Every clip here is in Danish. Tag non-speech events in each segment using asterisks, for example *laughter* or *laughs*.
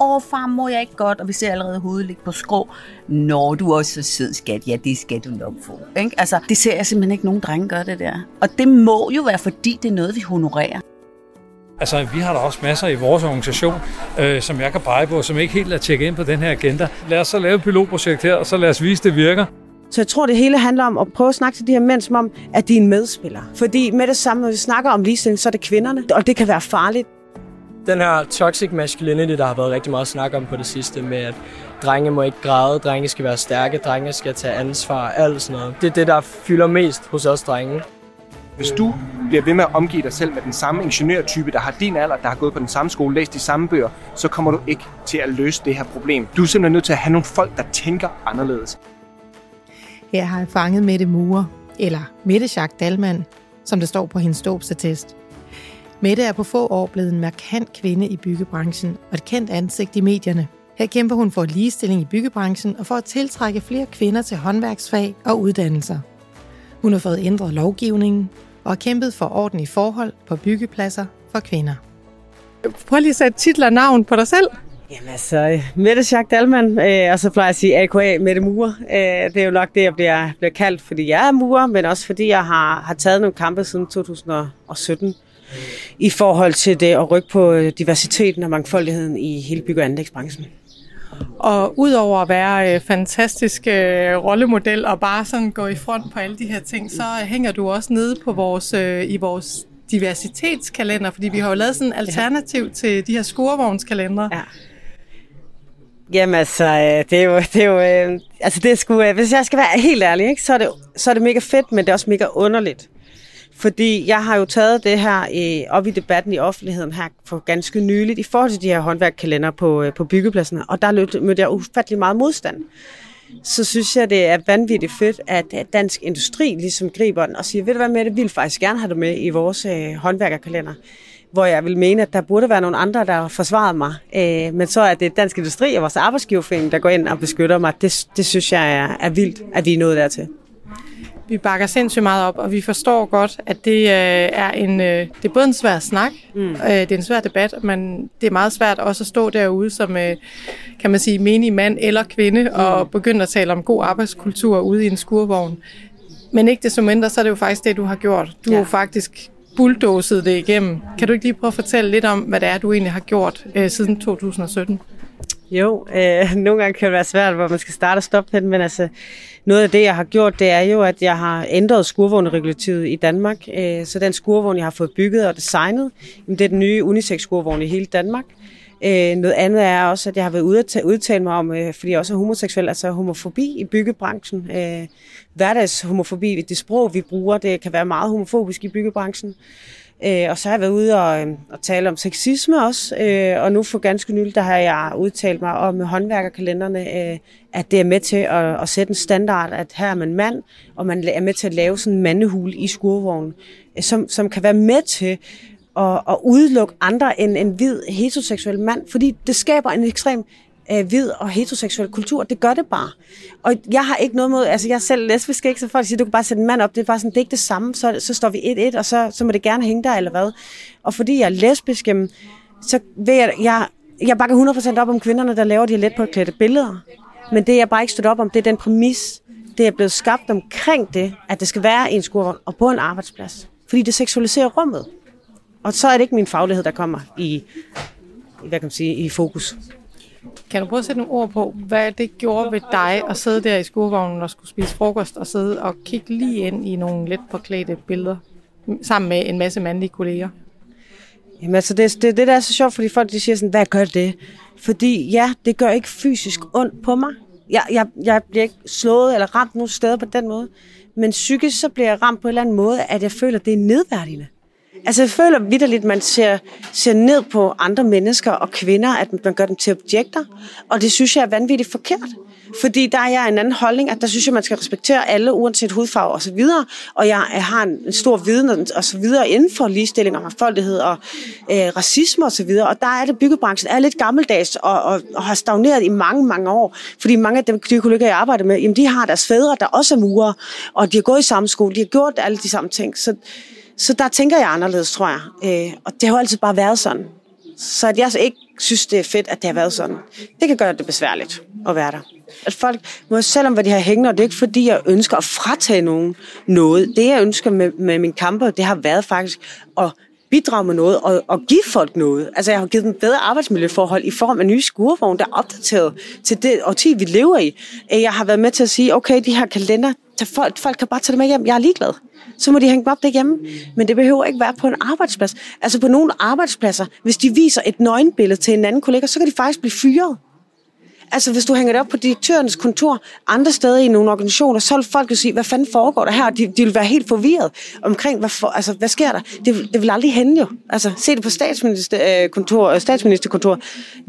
åh far, må jeg ikke godt, og vi ser allerede hovedet ligge på skrå. Nå, du er også så sød, skat. Ja, det skal du nok få. Ikke? Altså, det ser jeg simpelthen ikke nogen drenge gøre det der. Og det må jo være, fordi det er noget, vi honorerer. Altså, vi har da også masser i vores organisation, øh, som jeg kan pege på, som ikke helt er tjekket ind på den her agenda. Lad os så lave et pilotprojekt her, og så lad os vise, at det virker. Så jeg tror, det hele handler om at prøve at snakke til de her mænd, som om, at de er en medspiller. Fordi med det samme, når vi snakker om ligestilling, så er det kvinderne, og det kan være farligt. Den her toxic masculinity, der har været rigtig meget snak om på det sidste, med at drenge må ikke græde, drenge skal være stærke, drenge skal tage ansvar, alt sådan noget. Det er det, der fylder mest hos os drenge. Hvis du bliver ved med at omgive dig selv med den samme ingeniørtype, der har din alder, der har gået på den samme skole, læst de samme bøger, så kommer du ikke til at løse det her problem. Du er simpelthen nødt til at have nogle folk, der tænker anderledes. Her har jeg fanget Mette Mure, eller Mette Jacques Dalman, som det står på hendes dåbsattest. Mette er på få år blevet en markant kvinde i byggebranchen og et kendt ansigt i medierne. Her kæmper hun for ligestilling i byggebranchen og for at tiltrække flere kvinder til håndværksfag og uddannelser. Hun har fået ændret lovgivningen og har kæmpet for ordentlige forhold på byggepladser for kvinder. Prøv lige at sætte titler og navn på dig selv. Jamen altså, Mette Jacques Dalman, øh, og så plejer jeg at sige AKA Mette Mure. Øh, det er jo nok det, jeg bliver, bliver kaldt, fordi jeg er murer, men også fordi jeg har, har taget nogle kampe siden 2017 i forhold til det at rykke på diversiteten og mangfoldigheden i hele bygge- og anlægsbranchen. Og udover at være øh, fantastisk øh, rollemodel og bare sådan gå i front på alle de her ting, så hænger du også nede på vores, øh, i vores diversitetskalender, fordi vi har jo lavet sådan en alternativ ja. til de her skurvognskalendere. Ja. Jamen altså, øh, det er jo, det er jo øh, altså det er sgu, øh, hvis jeg skal være helt ærlig, ikke, så, er det, så er det mega fedt, men det er også mega underligt. Fordi jeg har jo taget det her øh, op i debatten i offentligheden her for ganske nyligt i forhold til de her håndværkkalender på, øh, på byggepladserne, og der mødte jeg ufattelig meget modstand. Så synes jeg, det er vanvittigt fedt, at dansk industri ligesom griber den og siger, ved du hvad med det, vi vil faktisk gerne have det med i vores øh, håndværkerkalender hvor jeg vil mene, at der burde være nogle andre, der forsvarer mig. Øh, men så er det Dansk Industri og vores arbejdsgiverforening, der går ind og beskytter mig. Det, det synes jeg er, er vildt, at vi er nået dertil. Vi bakker sindssygt meget op, og vi forstår godt, at det øh, er en øh, det er både en svær snak, mm. øh, det er en svær debat, men det er meget svært også at stå derude som, øh, kan man sige, menig mand eller kvinde, mm. og begynde at tale om god arbejdskultur ude i en skurvogn. Men ikke desto mindre, så er det jo faktisk det, du har gjort. Du ja. har faktisk bulldozet det igennem. Kan du ikke lige prøve at fortælle lidt om, hvad det er, du egentlig har gjort øh, siden 2017? Jo, øh, *laughs* nogle gange kan det være svært, hvor man skal starte og stoppe den, men altså, noget af det, jeg har gjort, det er jo, at jeg har ændret skurvognregulativet i Danmark. Øh, så den skurvogn, jeg har fået bygget og designet, det er den nye unisex-skurvogn i hele Danmark. Øh, noget andet er også, at jeg har været ude at udtale mig om, øh, fordi jeg også er homoseksuel, altså homofobi i byggebranchen. Øh, hverdagshomofobi, det sprog, vi bruger, det kan være meget homofobisk i byggebranchen. Øh, og så har jeg været ude og, øh, og tale om sexisme også, øh, og nu for ganske nylig, der har jeg udtalt mig om håndværkerkalenderne, øh, at det er med til at, at sætte en standard, at her er man mand, og man er med til at lave sådan en mandehul i skurvognen, øh, som, som kan være med til at, at udelukke andre end en hvid heteroseksuel mand, fordi det skaber en ekstrem øh, hvid og heteroseksuel kultur. Det gør det bare. Og jeg har ikke noget mod, altså jeg er selv lesbisk, ikke? så folk siger, du kan bare sætte en mand op, det er bare sådan, det er ikke det samme, så, så står vi 1-1, og så, så må det gerne hænge der, eller hvad. Og fordi jeg er lesbisk, jamen, så vil jeg, jeg, jeg bakker 100% op om kvinderne, der laver de let på klædte billeder. Men det, jeg bare ikke støtter op om, det er den præmis, det er blevet skabt omkring det, at det skal være en skurvogn og på en arbejdsplads. Fordi det seksualiserer rummet. Og så er det ikke min faglighed, der kommer i, hvad kan man sige, i fokus. Kan du prøve at sætte nogle ord på, hvad det gjorde ved dig at sidde der i skurvognen og skulle spise frokost og sidde og kigge lige ind i nogle let påklædte billeder sammen med en masse mandlige kolleger? Jamen altså, det, det, det der er så sjovt, fordi folk de siger sådan, hvad gør det? Fordi ja, det gør ikke fysisk ondt på mig. Jeg, jeg, jeg bliver ikke slået eller ramt nogen steder på den måde. Men psykisk så bliver jeg ramt på en eller anden måde, at jeg føler, at det er nedværdigende. Altså jeg føler vidderligt, at man ser, ser ned på andre mennesker og kvinder, at man gør dem til objekter. Og det synes jeg er vanvittigt forkert. Fordi der er jeg en anden holdning, at der synes jeg, man skal respektere alle, uanset hudfarve og så videre. Og jeg har en stor viden og så videre inden for ligestilling og mangfoldighed og øh, racisme og så videre. Og der er det, byggebranchen er lidt gammeldags og, og, og har stagneret i mange, mange år. Fordi mange af dem, de kollegaer, jeg arbejder med, jamen, de har deres fædre, der også er murer, og de har gået i samme skole, de har gjort alle de samme ting. Så så der tænker jeg anderledes, tror jeg. Øh, og det har jo altid bare været sådan. Så at jeg ikke synes, det er fedt, at det har været sådan. Det kan gøre det besværligt at være der. At folk må selvom hvad de har hængende, og det er ikke fordi, jeg ønsker at fratage nogen noget. Det, jeg ønsker med, med min kamper, det har været faktisk at bidrage med noget og, og give folk noget. Altså, jeg har givet dem bedre arbejdsmiljøforhold i form af nye skurvogne, der er opdateret til det årti, vi lever i. Øh, jeg har været med til at sige, okay, de her kalender, folk, folk kan bare tage dem med hjem. Jeg er ligeglad så må de hænge dem op derhjemme. Men det behøver ikke være på en arbejdsplads. Altså på nogle arbejdspladser, hvis de viser et nøgenbillede til en anden kollega, så kan de faktisk blive fyret. Altså, hvis du hænger det op på direktørens kontor, andre steder i nogle organisationer, så vil folk jo sige, hvad fanden foregår der her? De, de vil være helt forvirret omkring, hvad, for, altså, hvad sker der? Det, det vil aldrig hænde jo. Altså, se det på statsministerkontor, øh, statsministerkontor.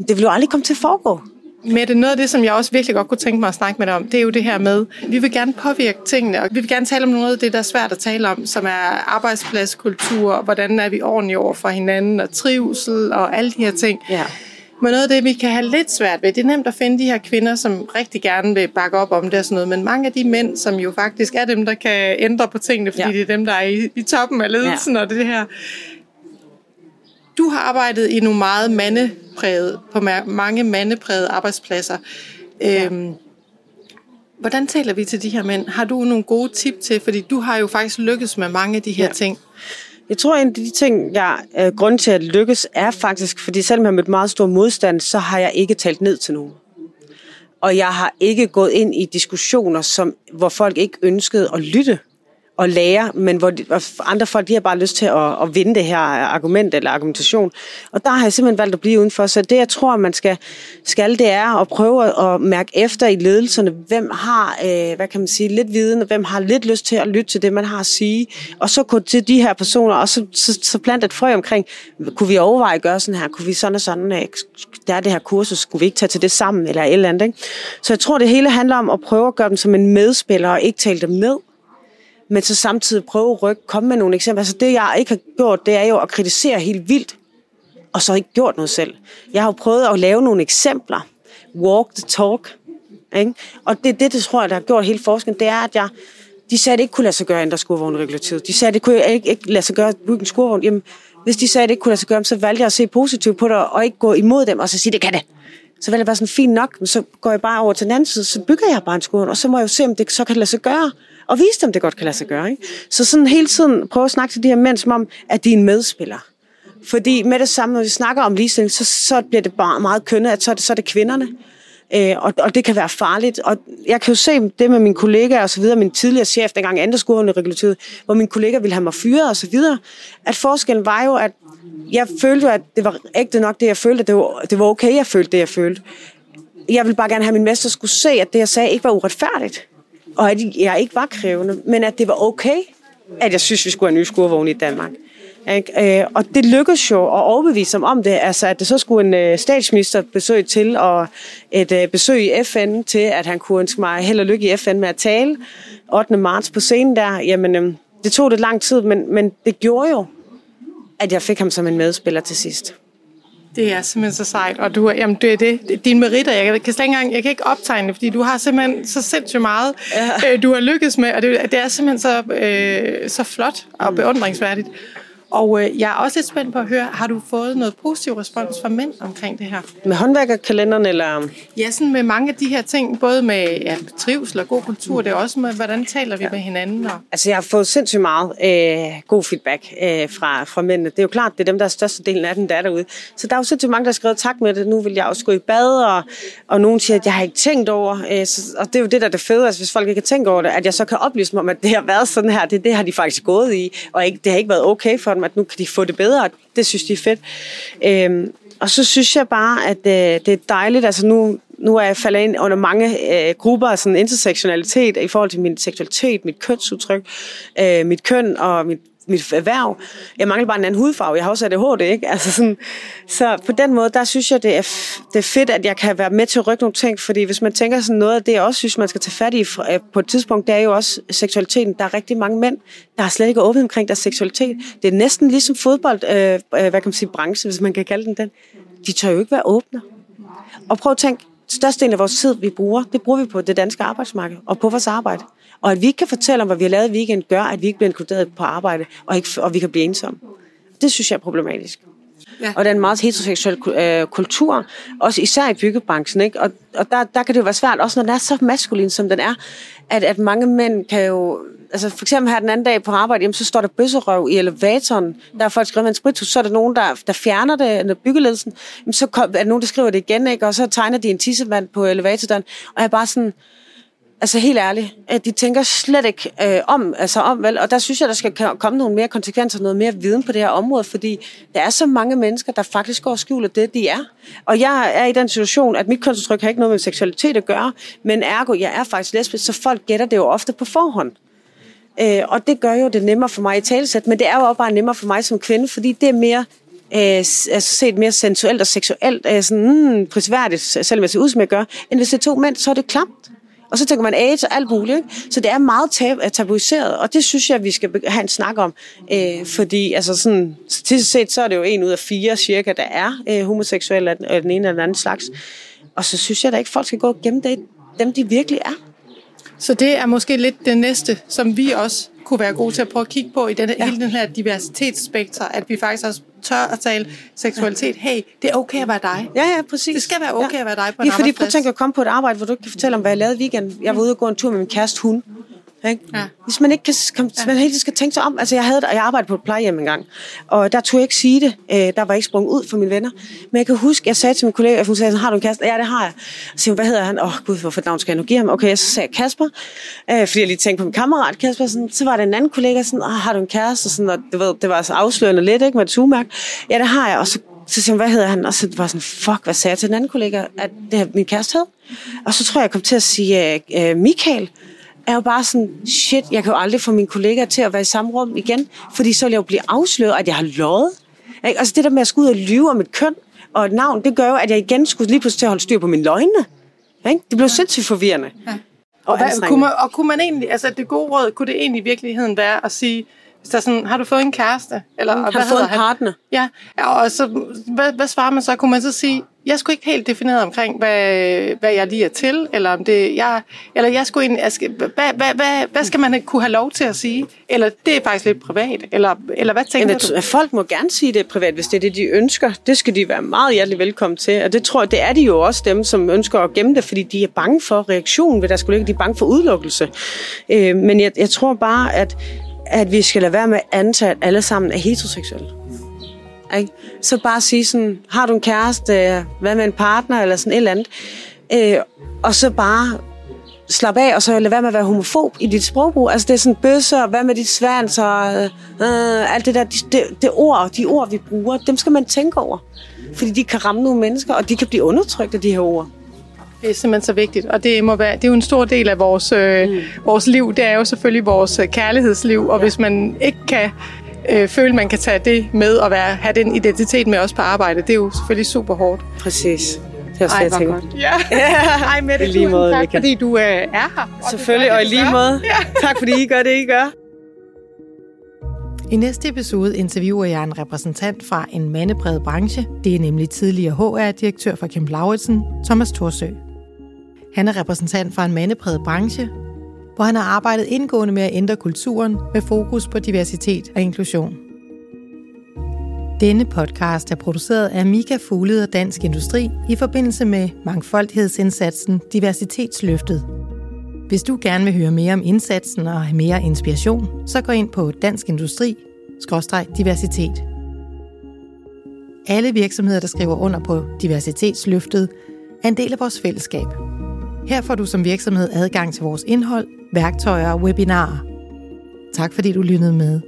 Det vil jo aldrig komme til at foregå. Mette, noget af det, som jeg også virkelig godt kunne tænke mig at snakke med dig om, det er jo det her med, vi vil gerne påvirke tingene, og vi vil gerne tale om noget af det, der er svært at tale om, som er arbejdspladskultur, og hvordan er vi ordentligt over for hinanden, og trivsel, og alle de her ting. Ja. Men noget af det, vi kan have lidt svært ved, det er nemt at finde de her kvinder, som rigtig gerne vil bakke op om det og sådan noget, men mange af de mænd, som jo faktisk er dem, der kan ændre på tingene, fordi ja. det er dem, der er i, i toppen af ledelsen ja. og det her. Du har arbejdet i nogle meget mandepræget, på mange mandeprægede arbejdspladser. Ja. Øhm, hvordan taler vi til de her mænd? Har du nogle gode tip til? Fordi du har jo faktisk lykkes med mange af de her ja. ting. Jeg tror, en af de ting, jeg er øh, grund til at lykkes, er faktisk, fordi selvom jeg har mødt meget stor modstand, så har jeg ikke talt ned til nogen. Og jeg har ikke gået ind i diskussioner, som, hvor folk ikke ønskede at lytte at lære, men hvor de, andre folk de har bare lyst til at, at vinde det her argument eller argumentation. Og der har jeg simpelthen valgt at blive udenfor. Så det, jeg tror, man skal, skal det er at prøve at mærke efter i ledelserne, hvem har, øh, hvad kan man sige, lidt viden, og hvem har lidt lyst til at lytte til det, man har at sige. Og så gå til de her personer, og så, så, så plante et frø omkring, kunne vi overveje at gøre sådan her? Kunne vi sådan og sådan, øh, der er det her kursus, skulle vi ikke tage til det sammen, eller et eller andet. Ikke? Så jeg tror, det hele handler om at prøve at gøre dem som en medspiller, og ikke tale dem ned men så samtidig prøve at rykke, komme med nogle eksempler. Altså det, jeg ikke har gjort, det er jo at kritisere helt vildt, og så ikke gjort noget selv. Jeg har jo prøvet at lave nogle eksempler. Walk the talk. Ikke? Og det, det, det tror jeg, der har gjort hele forskningen, det er, at jeg, de sagde, at det ikke kunne lade sig gøre at ændre skurvognregulativet. De sagde, at det kunne ikke, ikke lade sig gøre at bygge en skurvogn. Jamen, hvis de sagde, at det ikke kunne lade sig gøre, så valgte jeg at se positivt på det, og ikke gå imod dem, og så sige, det kan det. Så vil jeg bare sådan, fint nok, men så går jeg bare over til den anden side, så bygger jeg bare en skole, og så må jeg jo se, om det så kan lade sig gøre og vise dem, det godt kan lade sig gøre. Ikke? Så sådan hele tiden prøve at snakke til de her mænd, som om, at de er en medspiller. Fordi med det samme, når vi snakker om ligestilling, så, så bliver det bare meget kønnet, at så er det, så er det kvinderne. Øh, og, og det kan være farligt. Og jeg kan jo se det med mine kollegaer og så videre, min tidligere chef, dengang andre skulle i regulativet, hvor min kollega ville have mig fyret og så videre, at forskellen var jo, at jeg følte at det var ægte nok det, jeg følte, at det var, det var okay, jeg følte det, jeg følte. Jeg ville bare gerne have, at min mester skulle se, at det, jeg sagde, ikke var uretfærdigt og at jeg ikke var krævende, men at det var okay, at jeg synes, vi skulle have nye skurvogne i Danmark. Øh, og det lykkedes jo at overbevise dem om det, altså at det så skulle en øh, statsminister besøg til, og et øh, besøg i FN til, at han kunne ønske mig held og lykke i FN med at tale 8. marts på scenen der. Jamen, det tog lidt lang tid, men, men det gjorde jo, at jeg fik ham som en medspiller til sidst. Det er simpelthen så sejt, og du, jamen, det er det. Din meritter, jeg kan slet ikke engang, jeg kan ikke optegne det, fordi du har simpelthen så sindssygt meget, ja. øh, du har lykkes med, og det, det er simpelthen så, øh, så flot og beundringsværdigt. Og øh, jeg er også lidt spændt på at høre, har du fået noget positiv respons fra mænd omkring det her? Med håndværkerkalenderen, eller? Ja, sådan med mange af de her ting, både med ja, trivsel og god kultur, mm. det er også med, hvordan taler vi ja. med hinanden? Og... Altså, jeg har fået sindssygt meget øh, god feedback øh, fra, fra mændene. Det er jo klart, det er dem, der er største delen af den, der er derude. Så der er jo sindssygt mange, der har skrevet tak med det. Nu vil jeg også gå i bad, og, og nogen siger, at jeg har ikke tænkt over. Øh, så, og det er jo det, der er det fede, altså, hvis folk ikke har tænkt over det, at jeg så kan oplyse dem om, at det har været sådan her, det, det har de faktisk gået i, og ikke, det har ikke været okay for dem at nu kan de få det bedre, og det synes de er fedt. Øhm, og så synes jeg bare, at øh, det er dejligt, altså nu, nu er jeg faldet ind under mange øh, grupper af sådan intersektionalitet i forhold til min seksualitet, mit kønsudtryk, øh, mit køn og mit mit erhverv. Jeg mangler bare en anden hudfarve. Jeg har også ADHD, ikke? Altså sådan, så på den måde, der synes jeg, det er, det er fedt, at jeg kan være med til at rykke nogle ting, fordi hvis man tænker sådan noget af det, jeg også synes, man skal tage fat i øh, på et tidspunkt, det er jo også seksualiteten. Der er rigtig mange mænd, der har slet ikke åbnet omkring deres seksualitet. Det er næsten ligesom fodbold, øh, øh, hvad kan man sige, branche, hvis man kan kalde den den. De tør jo ikke være åbne. Og prøv at tænke, størstedelen af vores tid, vi bruger, det bruger vi på det danske arbejdsmarked og på vores arbejde. Og at vi ikke kan fortælle om, hvad vi har lavet i weekend, gør, at vi ikke bliver inkluderet på arbejde, og, ikke, og vi kan blive ensomme. Det synes jeg er problematisk. Ja. Og det er en meget heteroseksuel øh, kultur, også især i byggebranchen. Ikke? Og, og der, der kan det jo være svært, også når den er så maskulin, som den er, at, at mange mænd kan jo... Altså for eksempel her den anden dag på arbejde, jamen, så står der bøsserøv i elevatoren. Der er folk skrevet med en spritus, så er der nogen, der, der fjerner det, når byggeledelsen. Jamen, så kom, er der nogen, der skriver det igen, ikke? og så tegner de en tissemand på elevatoren. Og jeg er bare sådan, Altså helt ærligt, at de tænker slet ikke øh, om, altså om, vel? Og der synes jeg, der skal komme nogle mere konsekvenser, noget mere viden på det her område, fordi der er så mange mennesker, der faktisk går og skjuler det, de er. Og jeg er i den situation, at mit kønsudtryk har ikke noget med seksualitet at gøre, men ergo, jeg er faktisk lesbisk, så folk gætter det jo ofte på forhånd. Øh, og det gør jo det nemmere for mig i talesæt, men det er jo også bare nemmere for mig som kvinde, fordi det er mere øh, altså set mere sensuelt og seksuelt, øh, sådan mm, prisværdigt, selvom jeg ser ud, som jeg gør, end hvis det er to mænd, så er det klamt. Og så tænker man AIDS og alt muligt. Ikke? Så det er meget tab- øh, tabuiseret, og det synes jeg, vi skal have en snak om. Øh, fordi altså sådan, statistisk set, så er det jo en ud af fire cirka, der er øh, homoseksuelle af den ene eller den anden slags. Og så synes jeg da ikke, folk skal gå og gemme det, dem, de virkelig er. Så det er måske lidt det næste, som vi også kunne være gode til at prøve at kigge på i denne, ja. hele den her diversitetsspektrum, at vi faktisk også tør at tale seksualitet. Hey, det er okay at være dig. Ja, ja, præcis. Det skal være okay ja. at være dig på en Ja, fordi prøv at tænke at komme på et arbejde, hvor du ikke kan fortælle om, hvad jeg lavede i weekenden. Jeg var ude og gå en tur med min kæreste hund. Ikke? Ja. Hvis man ikke kan, kom, ja. man helt skal tænke sig om. Altså, jeg, havde, jeg arbejdede på et plejehjem engang, og der tog jeg ikke sige det. Øh, der var ikke sprunget ud for mine venner. Men jeg kan huske, jeg sagde til min kollega, hun sagde, har du en kæreste? Ja, det har jeg. Så siger hvad hedder han? Åh, oh, gud, hvorfor navn skal jeg nu give ham? Okay, så sagde jeg Kasper, øh, fordi jeg lige tænkte på min kammerat Kasper. Sådan, så var der en anden kollega, sådan, oh, har du en kæreste? Sådan, og det, ved, det var altså afslørende lidt, ikke, med et sugmærke. Ja, det har jeg. Og så så siger hun, hvad hedder han? Og så var sådan, fuck, hvad sagde jeg til den anden kollega, at det er min kæreste hed? Og så tror jeg, jeg kom til at sige, uh, Michael er jo bare sådan, shit, jeg kan jo aldrig få mine kollegaer til at være i samme rum igen, fordi så vil jeg jo blive afsløret, at jeg har lovet. Ikke? Altså det der med at skulle ud og lyve om et køn og et navn, det gør jo, at jeg igen skulle lige pludselig til at holde styr på mine løgne. Ikke? Det blev sindssygt forvirrende. Ja. Og, hvad, kunne man, og kunne man egentlig, altså det gode råd, kunne det egentlig i virkeligheden være at sige, er sådan, har du fået en kæreste? Eller, har hvad fået en partner? Ja, og så, hvad, hvad svarer man så? Kunne man så sige, jeg skulle ikke helt defineret omkring, hvad, hvad jeg lige er til, eller om det, jeg, eller jeg skulle egentlig, jeg skal, hvad, hvad, hvad, hvad skal man kunne have lov til at sige? Eller det er faktisk lidt privat, eller, eller hvad tænker Jamen, du? Folk må gerne sige det er privat, hvis det er det, de ønsker. Det skal de være meget hjertelig velkommen til, og det tror jeg, det er de jo også dem, som ønsker at gemme det, fordi de er bange for reaktion, ved der skulle ligge, de er bange for udelukkelse. Øh, men jeg, jeg tror bare, at at vi skal lade være med at antage, at alle sammen er heteroseksuelle. Ikke? Så bare sige sådan, har du en kæreste, hvad med en partner, eller sådan et eller andet. Øh, og så bare slappe af, og så lade være med at være homofob i dit sprogbrug. Altså det er sådan bøsser, hvad med dit svans, og øh, alt det der, det, det, det ord, de ord, vi bruger, dem skal man tænke over. Fordi de kan ramme nogle mennesker, og de kan blive undertrykt af de her ord. Det er simpelthen så vigtigt, og det, må være, det er jo en stor del af vores, øh, mm. vores liv. Det er jo selvfølgelig vores øh, kærlighedsliv, og ja. hvis man ikke kan øh, føle, man kan tage det med og være, have den identitet med os på arbejde, det er jo selvfølgelig super hårdt. Præcis. Det er også Ej, jeg tænker. Godt. Ja. *laughs* Ej, Mette, lige måde, tak, fordi du øh, er her. Og selvfølgelig, og i lige måde. Ja. Tak, fordi I gør det, I gør. I næste episode interviewer jeg en repræsentant fra en mandepræget branche. Det er nemlig tidligere HR-direktør for Kemp Lauritsen, Thomas Thorsø. Han er repræsentant for en mandepræget branche, hvor han har arbejdet indgående med at ændre kulturen med fokus på diversitet og inklusion. Denne podcast er produceret af Mika Fuglede og Dansk Industri i forbindelse med mangfoldighedsindsatsen Diversitetsløftet. Hvis du gerne vil høre mere om indsatsen og have mere inspiration, så gå ind på Dansk Industri diversitet. Alle virksomheder, der skriver under på diversitetsløftet, er en del af vores fællesskab – her får du som virksomhed adgang til vores indhold, værktøjer og webinarer. Tak fordi du lyttede med.